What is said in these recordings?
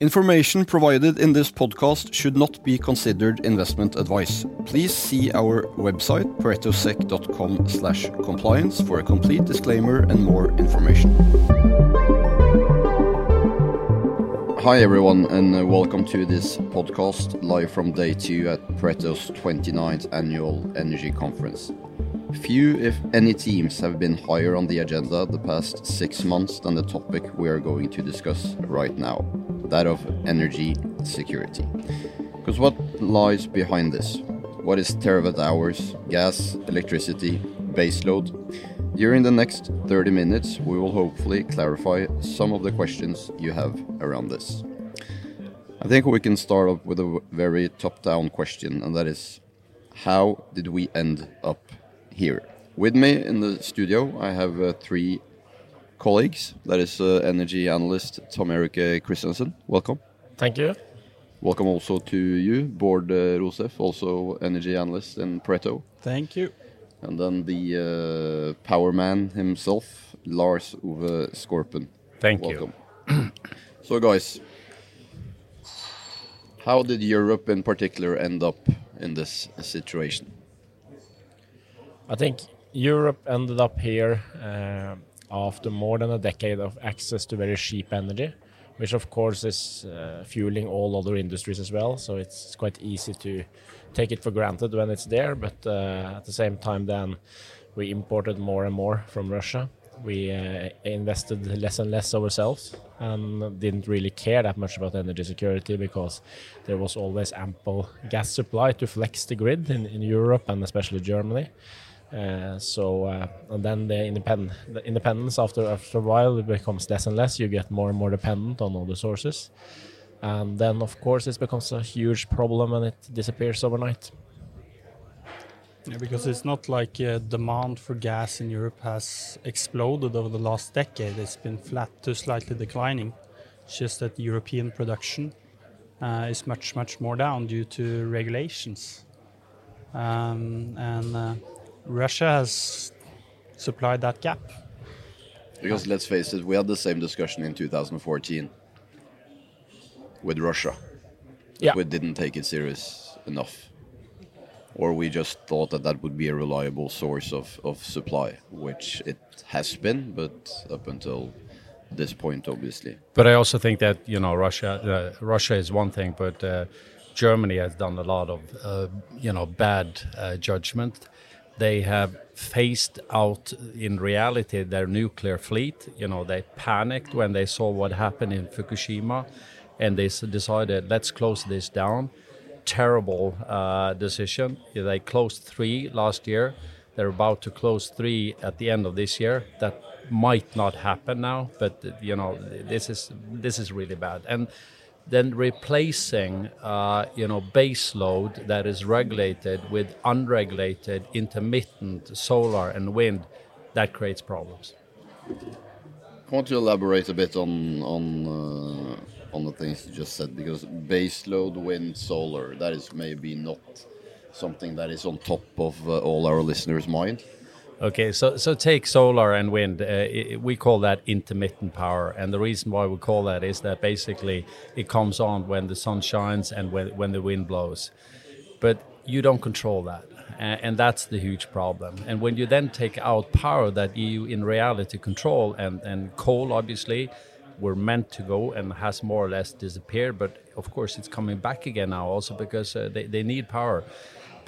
Information provided in this podcast should not be considered investment advice. Please see our website, paretosec.com slash compliance for a complete disclaimer and more information. Hi everyone and uh, welcome to this podcast live from day two at Pareto's 29th annual energy conference. Few, if any, teams have been higher on the agenda the past six months than the topic we are going to discuss right now that of energy security. Because what lies behind this? What is terawatt hours, gas, electricity, baseload? During the next 30 minutes, we will hopefully clarify some of the questions you have around this. I think we can start off with a very top down question, and that is how did we end up here? With me in the studio, I have uh, three colleagues. That is uh, energy analyst Tom Erik uh, Christensen. Welcome. Thank you. Welcome also to you, Bård uh, Rosef, also energy analyst in Pareto. Thank you. And then the uh, power man himself, Lars Ove Skorpen. Thank you. Welcome. you. so, guys, how did Europe in particular end up in this situation? I think Europe ended up here uh, after more than a decade of access to very cheap energy, which of course is uh, fueling all other industries as well. So it's quite easy to take it for granted when it's there, but uh, at the same time, then we imported more and more from Russia. We uh, invested less and less ourselves and didn't really care that much about energy security because there was always ample gas supply to flex the grid in, in Europe and especially Germany. So uh, and then the, independ the independence after after a while it becomes less and less. You get more and more dependent on other sources, and then of course it becomes a huge problem and it disappears overnight. Yeah, because it's not like uh, demand for gas in Europe has exploded over the last decade. It's been flat to slightly declining. It's just that European production uh, is much much more down due to regulations. Um, and uh, Russia has supplied that gap. Because let's face it, we had the same discussion in 2014 with Russia. Yeah. We didn't take it serious enough. Or we just thought that that would be a reliable source of, of supply, which it has been, but up until this point, obviously. But I also think that you know Russia, uh, Russia is one thing, but uh, Germany has done a lot of uh, you know bad uh, judgment they have phased out in reality their nuclear fleet. You know, they panicked when they saw what happened in Fukushima and they decided, let's close this down. Terrible uh, decision. They closed three last year. They're about to close three at the end of this year. That might not happen now, but you know, this is this is really bad. And then replacing uh, you know base load that is regulated with unregulated intermittent solar and wind that creates problems. I want to elaborate a bit on on uh, on the things you just said because base load wind solar that is maybe not something that is on top of uh, all our listeners mind Okay, so so take solar and wind. Uh, it, we call that intermittent power, and the reason why we call that is that basically it comes on when the sun shines and when when the wind blows, but you don't control that, and, that's the huge problem. And when you then take out power that you in reality control, and and coal obviously were meant to go and has more or less disappeared, but of course it's coming back again now also because uh, they they need power.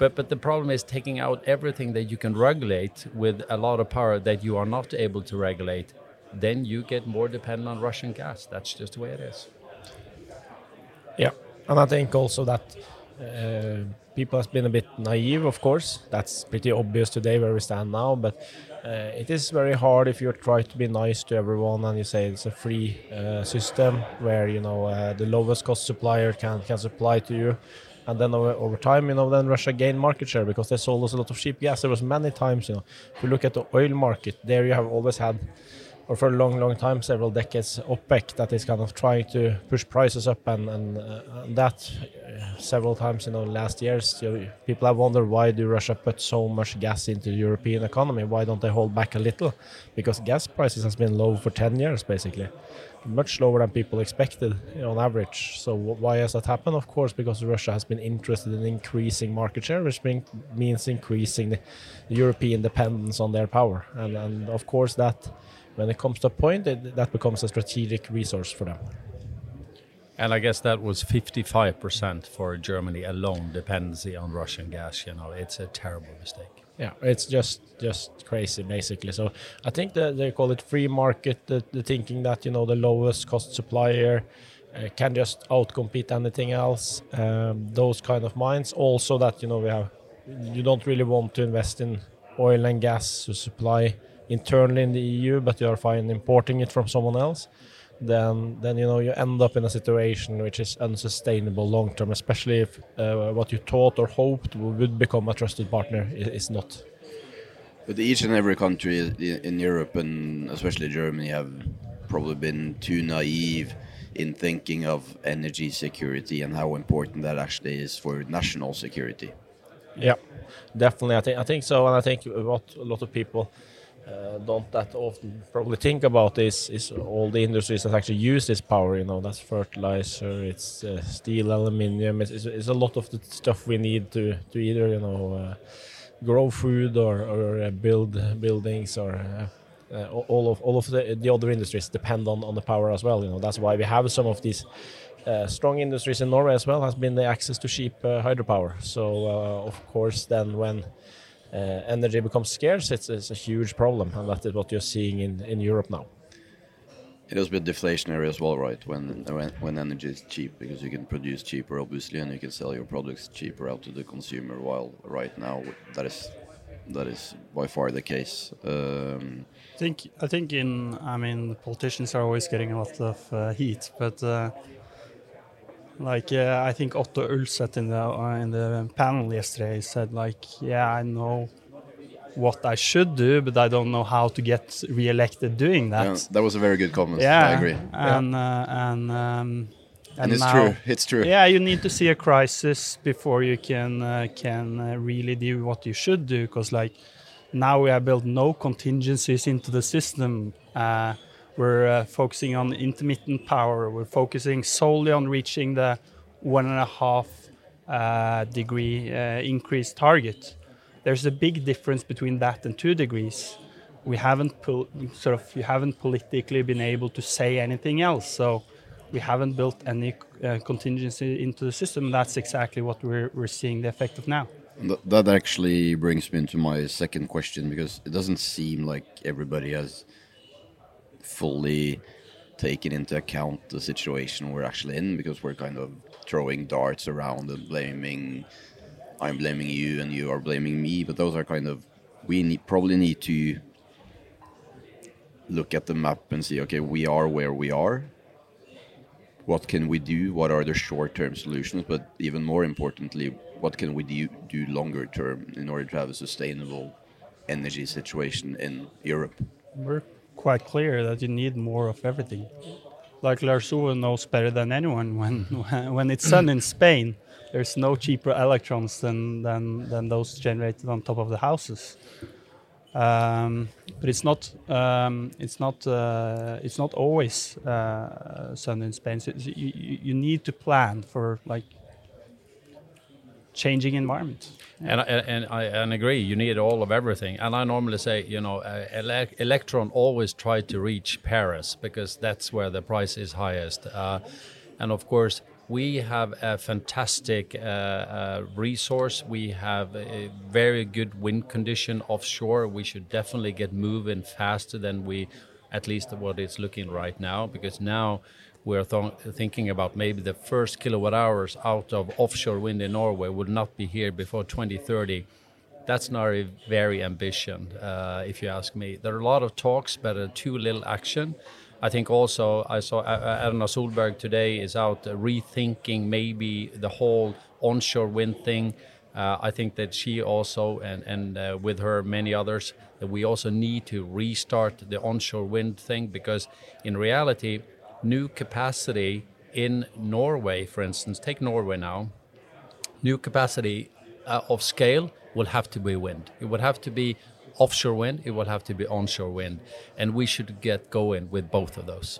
But but the problem is taking out everything that you can regulate with a lot of power that you are not able to regulate. Then you get more dependent on Russian gas. That's just the way it is. Yeah, and I think also that uh, people have been a bit naive. Of course, that's pretty obvious today where we stand now. But uh, it is very hard if you try to be nice to everyone and you say it's a free uh, system where you know uh, the lowest cost supplier can can supply to you and then over, over, time, you know, then Russia gained market share because they sold us a lot of cheap gas. There was many times, you know, if you look at the oil market, there you have always had or for a long, long time, several decades, OPEC that is kind of trying to push prices up, and and, uh, and that uh, several times in the last years. You know, people have wondered why do Russia put so much gas into the European economy? Why don't they hold back a little? Because gas prices has been low for 10 years, basically, much lower than people expected you know, on average. So why has that happened? Of course, because Russia has been interested in increasing market share, which mean, means increasing the, the European dependence on their power, and and of course that when it comes to a point, it, that becomes a strategic resource for them. And I guess that was 55% for Germany alone, dependency on Russian gas. You know, it's a terrible mistake. Yeah, it's just just crazy, basically. So I think that they call it free market, the, the thinking that you know the lowest cost supplier uh, can just outcompete anything else. Um, those kind of minds. Also that you know we have, you don't really want to invest in oil and gas to supply internally in the EU, but you are fine importing it from someone else, then then you know you end up in a situation which is unsustainable long term, especially if uh, what you thought or hoped would become a trusted partner is, not. But each and every country in Europe and especially Germany have probably been too naive in thinking of energy security and how important that actually is for national security. Yeah, definitely. I think I think so, and I think what a lot of people uh, don't that often probably think about is is all the industries that actually use this power. You know, that's fertilizer, it's uh, steel, aluminium. It's, it's, it's, a lot of the stuff we need to to either you know uh, grow food or or uh, build buildings or. Uh, uh, all of all of the, the other industries depend on, on the power as well. You know that's why we have some of these strong industries in Norway as well. Has been the access to cheap hydropower. So of course, then when energy becomes scarce, it's, it's, a huge problem, and that is what you're seeing in, in Europe now. It has been deflationary as well, right? When, when when energy is cheap, because you can produce cheaper, obviously, and you can sell your products cheaper out to the consumer. While right now, that is that is by far the case. Um, I think I think in I mean politicians are always getting a lot of uh, heat, but uh, like uh, I think Otto Ulset in the uh, in the panel yesterday said like, yeah, I know what I should do, but I don't know how to get re-elected doing that. Yeah, that was a very good comment. Yeah, I agree. And yeah. uh, and um, and, and it's now, true. It's true. Yeah, you need to see a crisis before you can uh, can uh, really do what you should do. Because like now we have built no contingencies into the system. Uh, we're uh, focusing on intermittent power. We're focusing solely on reaching the one and a half uh, degree uh, increase target. There's a big difference between that and two degrees. We haven't sort of you haven't politically been able to say anything else. So we haven't built any uh, contingency into the system. That's exactly what we're we're seeing the effect of now. That actually brings me into my second question because it doesn't seem like everybody has fully taken into account the situation we're actually in because we're kind of throwing darts around and blaming I'm blaming you and you are blaming me. But those are kind of we need, probably need to look at the map and see okay we are where we are. What can we do? What are the short-term solutions? But even more importantly what can we do, do longer term in order to have a sustainable energy situation in Europe? We're quite clear that you need more of everything. Like Lars Ove knows better than anyone, when when it's sun in Spain, there's no cheaper electrons than than than those generated on top of the houses. Um, but it's not um, it's not uh, it's not always uh, sun in Spain. So you, you need to plan for like changing environment. And, and I and agree, you need all of everything. And I normally say, you know, uh, ele Electron always try to reach Paris because that's where the price is highest. Uh, and of course, we have a fantastic uh, uh, resource. We have a very good wind condition offshore. We should definitely get moving faster than we, at least what it's looking right now, because now we're th thinking about maybe the first kilowatt hours out of offshore wind in Norway would not be here before 2030. That's not a very ambition, uh, if you ask me. There are a lot of talks, but uh, too little action. I think also I saw uh, Erna Solberg today is out rethinking maybe the whole onshore wind thing. Uh, I think that she also, and, and uh, with her many others, that we also need to restart the onshore wind thing because in reality, new capacity in Norway, for instance, take Norway now, new capacity uh, of scale will have to be wind. It would have to be offshore wind, it will have to be onshore wind. And we should get going with both of those.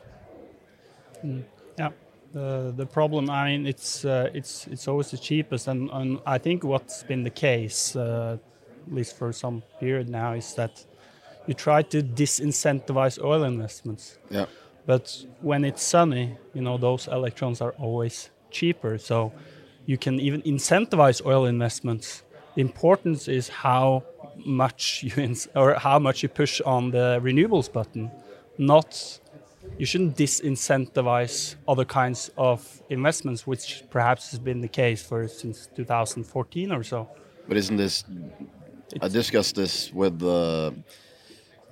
Mm. Yeah the the problem. I mean, it's uh, it's it's always the cheapest, and, and I think what's been the case, uh, at least for some period now, is that you try to disincentivize oil investments. Yeah. But when it's sunny, you know those electrons are always cheaper, so you can even incentivize oil investments. The importance is how much you or how much you push on the renewables button, not you shouldn't disincentivize other kinds of investments, which perhaps has been the case for since 2014 or so. But isn't this? It's I discussed this with uh,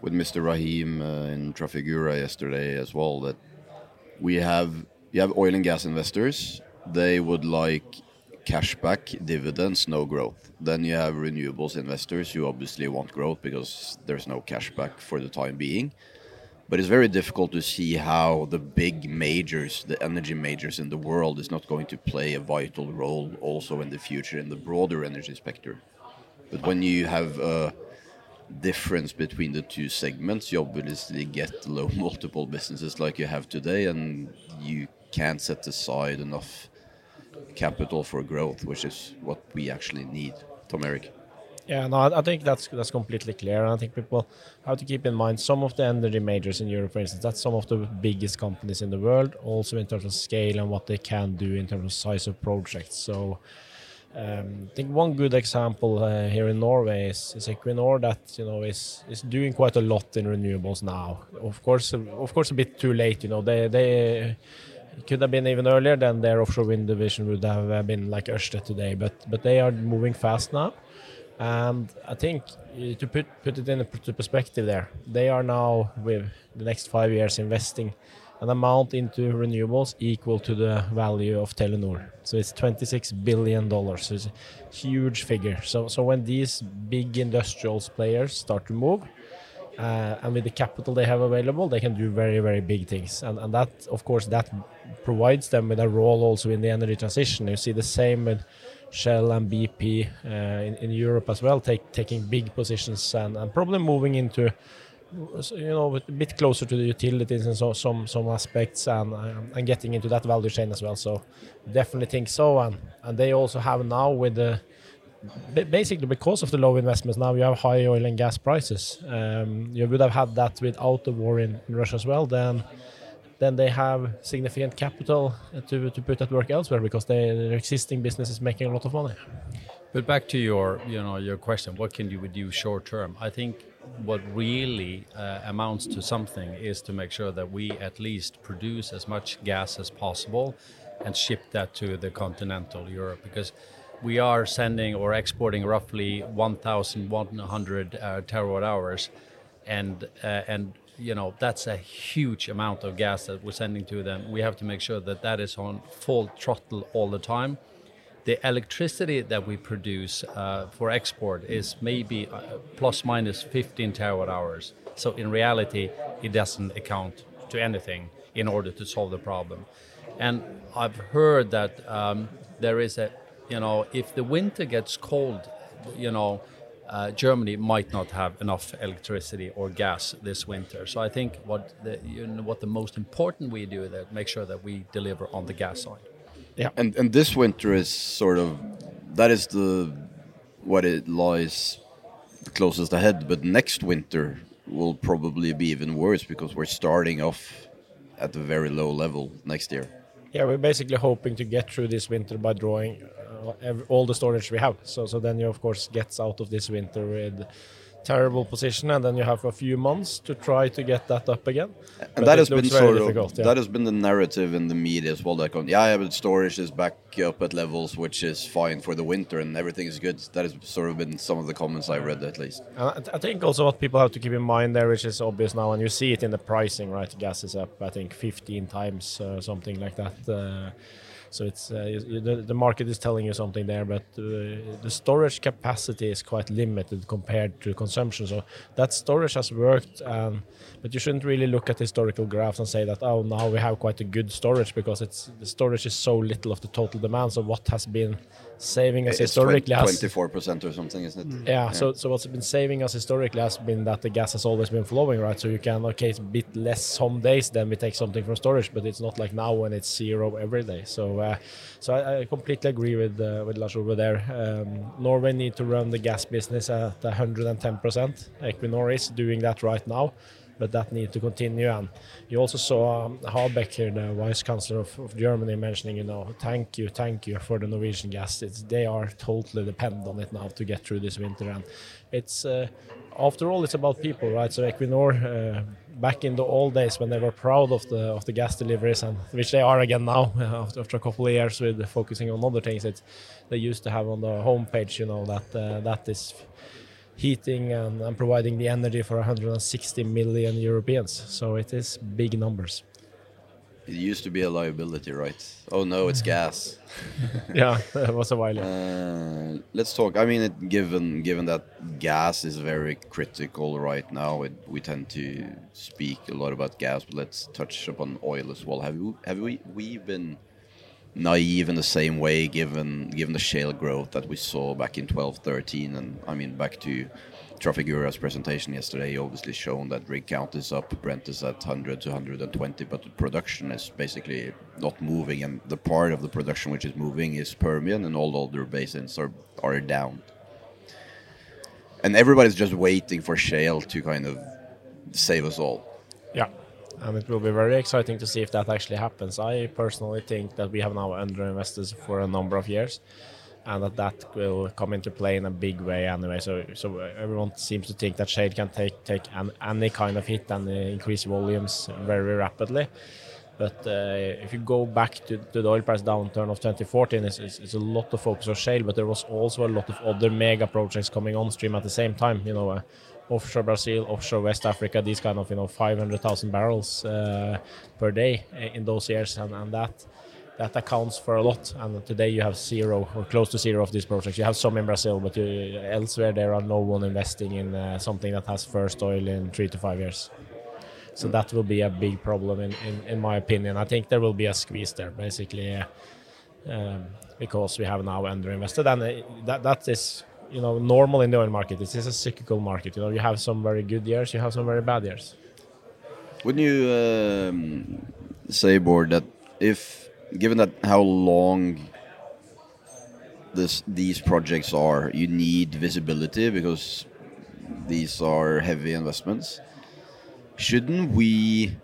with Mr. Rahim uh, in Trafigura yesterday as well. That we have you have oil and gas investors. They would like cashback, dividends, no growth. Then you have renewables investors who obviously want growth because there's no cashback for the time being but it's very difficult to see how the big majors, the energy majors in the world, is not going to play a vital role also in the future in the broader energy spectrum. But when you have a difference between the two segments, you obviously get low multiple businesses like you have today, and you can't set aside enough capital for growth, which is what we actually need. Tom Erik. Yeah, no, I think that's that's completely clear. And I think people have to keep in mind some of the energy majors in Europe, for instance, that's some of the biggest companies in the world, also in terms of scale and what they can do in terms of size of projects. So um, I think one good example uh, here in Norway is, is Equinor that you know is is doing quite a lot in renewables now. Of course, of course, a bit too late. You know, they they could have been even earlier. Then their offshore wind division would have been like Ørsted today, but but they are moving fast now. And I think uh, to put put it in a perspective, there they are now with the next five years investing an amount into renewables equal to the value of Telenor. So it's 26 billion dollars. So it's a huge figure. So so when these big industrials players start to move, uh, and with the capital they have available, they can do very very big things. And and that of course that provides them with a role also in the energy transition. You see the same with Shell and BP uh, in, in Europe as well, take, taking big positions and, and probably moving into you know a bit closer to the utilities and so some some aspects and and getting into that value chain as well. So definitely think so, and and they also have now with the basically because of the low investments now you have high oil and gas prices. Um, you would have had that without the war in, in Russia as well. Then then they have significant capital to, to put at work elsewhere because they, their existing business is making a lot of money. But back to your, you know, your question, what can you do short term? I think what really uh, amounts to something is to make sure that we at least produce as much gas as possible and ship that to the continental Europe because we are sending or exporting roughly 1,100 uh, terawatt hours, and uh, and you know that's a huge amount of gas that we're sending to them. We have to make sure that that is on full throttle all the time. The electricity that we produce uh, for export is maybe uh, plus minus 15 terawatt hours. So in reality, it doesn't account to anything in order to solve the problem. And I've heard that um, there is a, you know, if the winter gets cold, you know, uh, Germany might not have enough electricity or gas this winter. So I think what the, you know, what the most important we do that make sure that we deliver on the gas side. Yeah, and and this winter is sort of that is the what it lies closest ahead. But next winter will probably be even worse because we're starting off at a very low level next year. Yeah, we're basically hoping to get through this winter by drawing uh, all the storage we have. So so then you of course gets out of this winter with terrible position, and then you have a few months to try to get that up again. And but that has been sort of yeah. that has been the narrative in the media as well. That yeah, yeah, but storage is back up at levels which is fine for the winter, and everything is good. That has sort of been some of the comments I've read at least. I think also what people have to keep in mind there, which is obvious now, and you see it in the pricing, right? Gas is up, I think, 15 times, uh, something like that. Uh, So it's uh, the, the market is telling you something there, but uh, the storage capacity is quite limited compared to consumption. So that storage has worked, um, but you shouldn't really look at historical graphs and say that oh now we have quite a good storage because it's the storage is so little of the total demand. So what has been saving us It's historically twenty-four percent or something, isn't it? yeah, so so what's been saving us historically has been that the gas has always been flowing, right? So you can okay, it's a bit less some days, then we take something from storage, but it's not like now when it's zero every day. So uh, so I, I completely agree with uh, with Lars over there. Um, Norway need to run the gas business at 110 percent. Equinor is doing that right now. But that need to continue, and you also saw um, Habeck here, the vice chancellor of, of Germany, mentioning, you know, thank you, thank you for the Norwegian gas. It's, they are totally dependent on it now to get through this winter, and it's uh, after all, it's about people, right? So Equinor, uh, back in the old days when they were proud of the of the gas deliveries, and which they are again now after, after a couple of years with focusing on other things, it's they used to have on the homepage, you know, that uh, that is heating and, and providing the energy for 160 million Europeans. So it is big numbers. It used to be a liability, right? Oh no, it's gas. yeah, it was a while. ago. Uh, let's talk. I mean, it, given given that gas is very critical right now, it, we tend to speak a lot about gas. But let's touch upon oil as well. Have you have we we been naive in the same way given given the shale growth that we saw back in 12, 13, and I mean back to Trafigura's presentation yesterday. Obviously shown that rig count is up, Brent is at 100 to 120, but the production is basically not moving, and the part of the production which is moving is Permian, and all other basins are are down. And everybody's just waiting for shale to kind of save us all. Yeah, and it will be very exciting to see if that actually happens. I personally think that we have now underinvested for a number of years, and that that will come into play in a big way anyway. So, so everyone seems to think that shale can take take an, any kind of hit and increase volumes very rapidly. But uh, if you go back to, to the oil price downturn of 2014, it's, it's, it's a lot of focus on shale, but there was also a lot of other mega projects coming on stream at the same time. You know, uh, offshore Brazil, offshore West Africa, these kind of you know 500,000 barrels uh, per day in those years, and, and that that accounts for a lot. And today you have zero or close to zero of these projects. You have some in Brazil, but you, elsewhere there are no one investing in uh, something that has first oil in three to five years. So that will be a big problem, in, in, in my opinion. I think there will be a squeeze there, basically, uh, um, because we have now underinvested, and uh, that that is you know normal in the oil market. This is a cyclical market. You know, you have some very good years, you have some very bad years. Wouldn't you um, say, Bård, that if given that how long this these projects are, you need visibility because these are heavy investments. Shouldn't we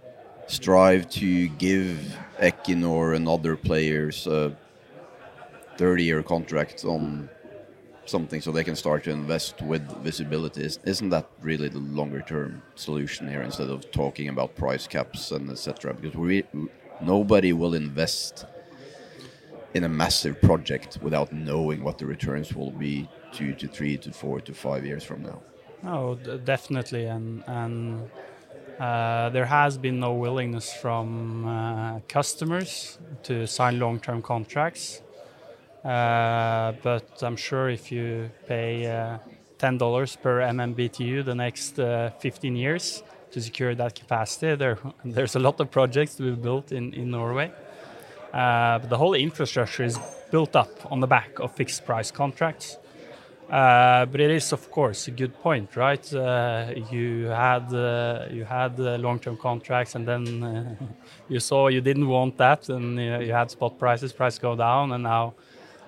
strive to give Equinor and other players a 30-year contract on something so they can start to invest with visibility? Is- Isn't that really the longer-term solution here instead of talking about price caps and etc.? Because we nobody will invest in a massive project without knowing what the returns will be two to three to four to five years from now. No, d- definitely, and and uh, there has been no willingness from uh, customers to sign long-term contracts. Uh, but I'm sure if you pay uh, ten dollars per MMBTU the next uh, 15 years to secure that capacity, there there's a lot of projects to be built in in Norway. Uh, but the whole infrastructure is built up on the back of fixed price contracts. Uh, but it is, of course, a good point, right? You had you had long-term contracts, and then you saw you didn't want that, and you had spot prices, price go down, and now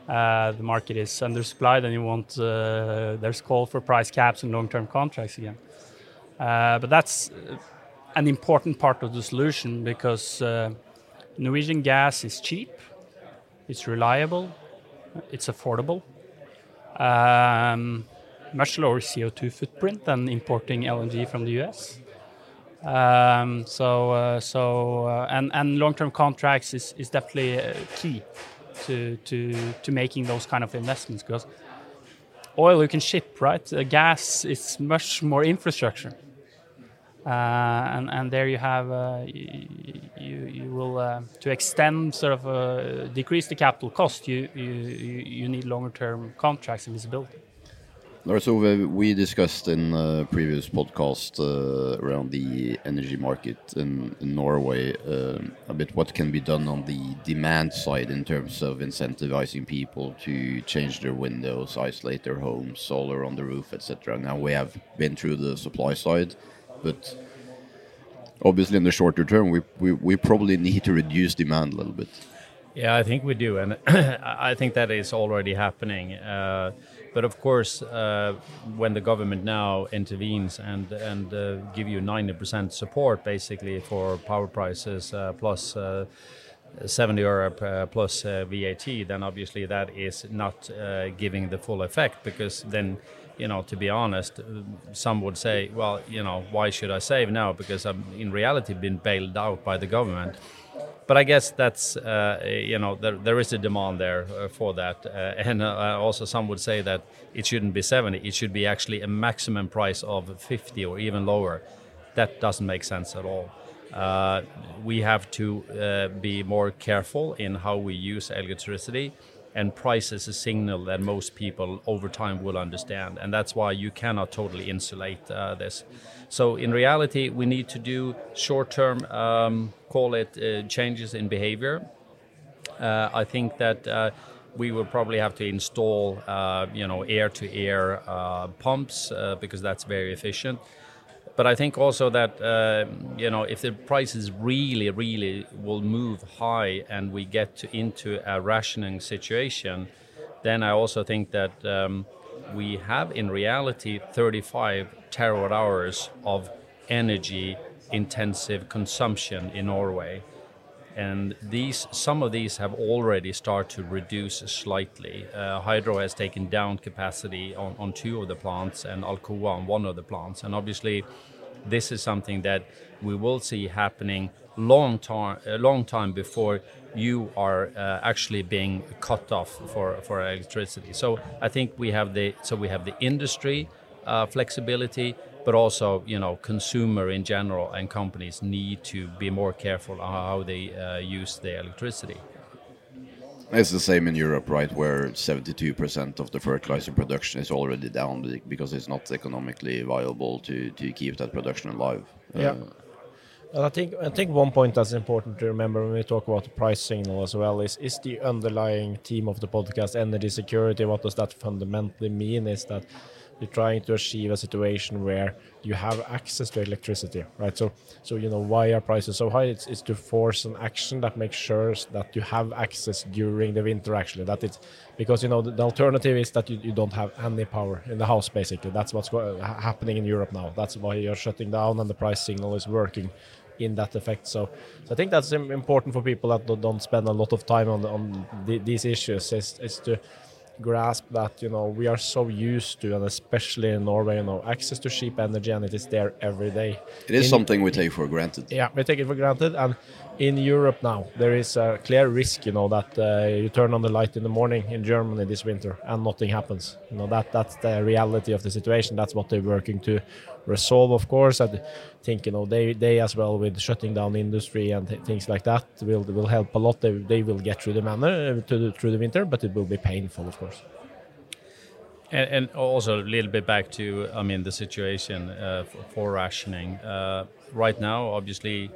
uh, the market is undersupplied, and you want uh, there's call for price caps and long-term contracts again. Uh, but that's an important part of the solution because uh, Norwegian gas is cheap, it's reliable, it's affordable um, much lower CO2 footprint than importing LNG from the US. Um, so, uh, so and and long-term contracts is, is definitely key to to to making those kind of investments because oil you can ship, right? Uh, gas is much more infrastructure. Uh, and and there you have uh, you you will uh, to extend sort of uh, decrease the capital cost. You you you need longer term contracts and visibility. So we discussed in a previous podcast uh, around the energy market in, in Norway uh, a bit what can be done on the demand side in terms of incentivizing people to change their windows, isolate their homes, solar on the roof, etc. Now we have been through the supply side, but obviously in the shorter term we, we, we probably need to reduce demand a little bit. Yeah, I think we do, and I think that is already happening. Uh, but of course, uh, when the government now intervenes and and uh, give you 90% support basically for power prices uh, plus. Uh, 70 euro plus uh, VAT, then obviously that is not giving the full effect because then you know, to be honest, some would say, well, you know, why should I save now? Because I'm in reality been bailed out by the government but I guess that's uh, you know there, there is a demand there uh, for that, uh, and uh, also some would say that it shouldn't be 70, it should be actually a maximum price of 50 or even lower. That doesn't make sense at all. Uh, we have to uh, be more careful in how we use electricity and price is a signal that most people over time will understand and that's why you cannot totally insulate uh, this. So in reality we need to do short-term um, call it uh, changes in behavior. Uh, i think that uh, we will probably have to install uh, you know air-to-air uh, pumps because that's very efficient but I think also that uh, you know if the prices really, really will move high and we get to, into a rationing situation, then I also think that um, we have in reality 35 terawatt hours of energy intensive consumption in Norway. And these, some of these have already started to reduce slightly. Uh, Hydro has taken down capacity on, on two of the plants and Alcoa on one of the plants. And obviously, this is something that we will see happening long time, a long time before you are uh, actually being cut off for, for electricity. So I think we have the so we have the industry uh, flexibility, but also you know consumer in general and companies need to be more careful on how they uh, use their electricity. It's the same in Europe, right, where 72% of the fertilizer production is already down because it's not economically viable to, to keep that production alive. Yeah. Uh, and I think I think one point that's important to remember when we talk about the price signal as well is is the underlying theme of the podcast energy security. What does that fundamentally mean? Is that you're trying to achieve a situation where you have access to electricity, right? So, so you know why are prices so high? It's, it's to force an action that makes sure that you have access during the winter. Actually, that it's because you know the, the alternative is that you, you don't have any power in the house. Basically, that's what's happening in Europe now. That's why you're shutting down, and the price signal is working in that effect. So, so I think that's important for people that don't spend a lot of time on on the, these issues. Is, is to grasp that you know we are so used to and especially in norway you know access to cheap energy and it is there every day. It is in, something we take for granted. Yeah we take it for granted and in europe now there is a clear risk you know that uh, you turn on the light in the morning in germany this winter and nothing happens. You know that that's the reality of the situation. That's what they're working to resolve, of course. I think you know they they as well with shutting down industry and th things like that will will help a lot. They, they will get through the manner uh, the, through the winter, but it will be painful, of course. And, and also a little bit back to I mean the situation uh, for, for, rationing uh, right now. Obviously,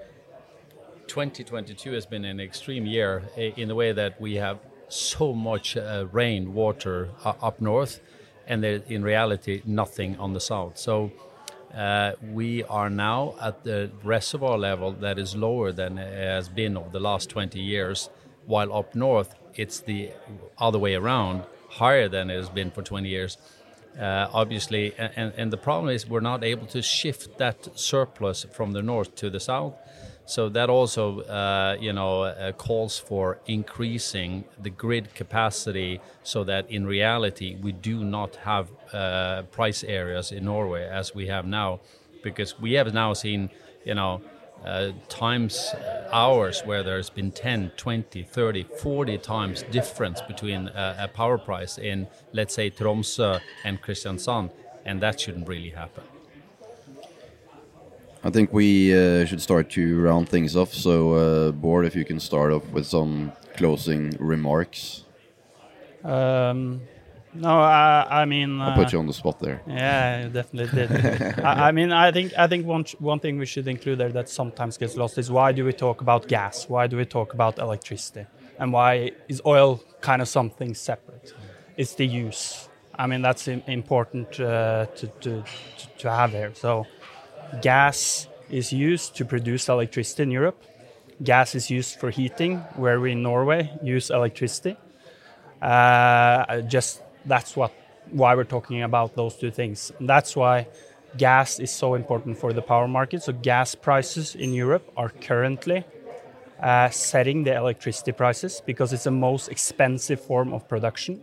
2022 has been an extreme year in the way that we have so much uh, rain, water uh, up north, and in reality nothing on the south. So uh, we are now at the reservoir level that is lower than it has been over the last 20 years, while up north it's the other way around, higher than it has been for 20 years. Uh, obviously, and, and the problem is we're not able to shift that surplus from the north to the south. So that also, uh, you know, uh, calls for increasing the grid capacity, so that in reality we do not have uh, price areas in Norway as we have now, because we have now seen, you know, uh, times uh, hours where there's been 10 20 30 40 times difference between uh, a power price in let's say Tromsø and Kristiansand. And that shouldn't really happen I think we uh, should start to round things off. So, uh, Bård, if you can start off with some closing remarks. Um, no, I, I mean, I'll uh, put you on the spot there. Yeah, definitely did. I, I mean, I think I think one one thing we should include there that sometimes gets lost is why do we talk about gas? Why do we talk about electricity? And why is oil kind of something separate? It's the use. I mean, that's important uh, to, to to to have here. So, gas is used to produce electricity in Europe. Gas is used for heating, where we in Norway use electricity. Uh, just that's what why we're talking about those two things. That's why gas is so important for the power market. So gas prices in Europe are currently uh, setting the electricity prices because it's the most expensive form of production.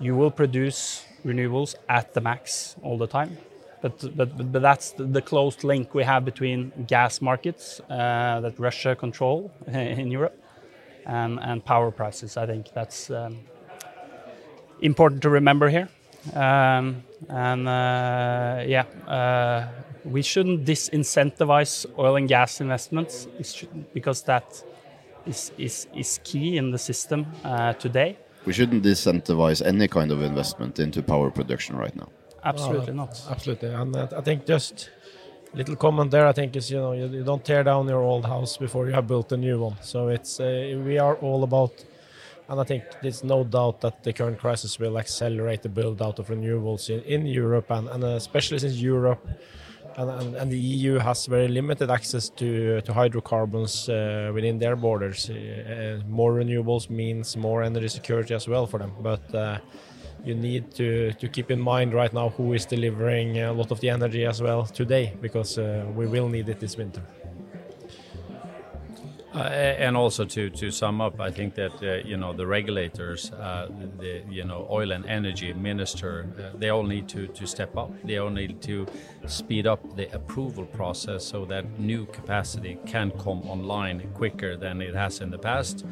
You will produce renewables at the max all the time. But, but, but that's the, close link we have between gas markets uh, that Russia control in Europe and, and power prices. I think that's um, important to remember here. Um, and uh, yeah, uh, we shouldn't disincentivize oil and gas investments because that is, is, is key in the system uh, today. We shouldn't disincentivize any kind of investment into power production right now. Absolutely Uh, not. Absolutely, and uh, I think just little comment there. I think is you know you, you don't tear down your old house before you have built a new one. So it's uh, we are all about, and I think there's no doubt that the current crisis will accelerate the build out of renewables in, in Europe and, and especially since Europe. And, and, and the EU has very limited access to to hydrocarbons uh, within their borders. Uh, more renewables means more energy security as well for them. But uh, you need to, to keep in mind right now who is delivering a lot of the energy as well today because uh, we will need it this winter. Uh, and also to, to sum up, I think that uh, you know the regulators, uh, the you know oil and energy minister, uh, they all need to, to step up. They all need to speed up the approval process so that new capacity can come online quicker than it has in the past.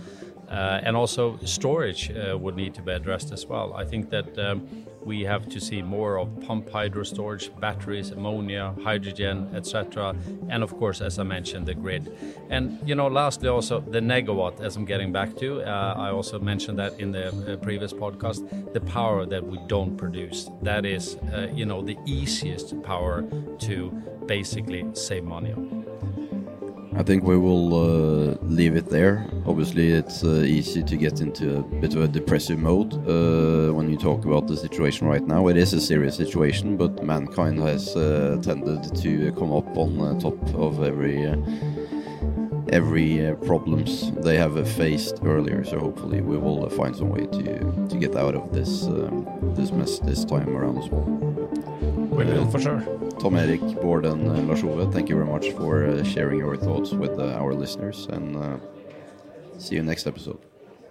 Uh, and also storage uh, would need to be addressed as well. I think that um, we have to see more of pump hydro storage, batteries, ammonia, hydrogen, etc. And of course, as I mentioned, the grid. And you know, lastly, also the negawatt, as I'm getting back to, uh, I also mentioned that in the uh, previous podcast, the power that we don't produce. That is, uh, you know, the easiest power to basically save money on. I think we will uh, leave it there. Obviously, it's uh, easy to get into a bit of a depressive mode uh, when you talk about the situation right now. It is a serious situation, but mankind has uh, tended to come up on top of every uh, every uh, problems they have faced earlier. So hopefully, we will find some way to to get out of this um, this mess this time around as well. We will for sure. Tom Erik, Bård, and uh, Lars Ove, thank you very much for uh, sharing your thoughts with uh, our listeners, and uh, see you next episode.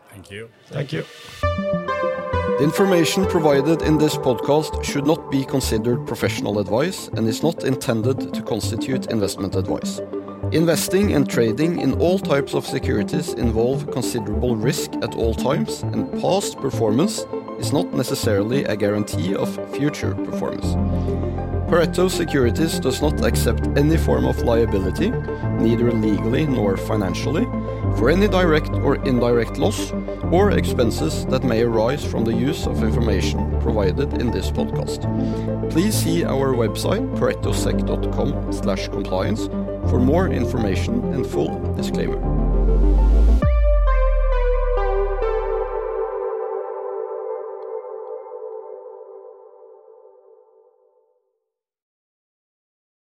Thank you. Thank you. The information provided in this podcast should not be considered professional advice and is not intended to constitute investment advice. Investing and trading in all types of securities involve considerable risk at all times, and past performance is not necessarily a guarantee of future performance. Pareto Securities does not accept any form of liability, neither legally nor financially, for any direct or indirect loss or expenses that may arise from the use of information provided in this podcast. Please see our website paretosec.com/compliance for more information and full disclaimer.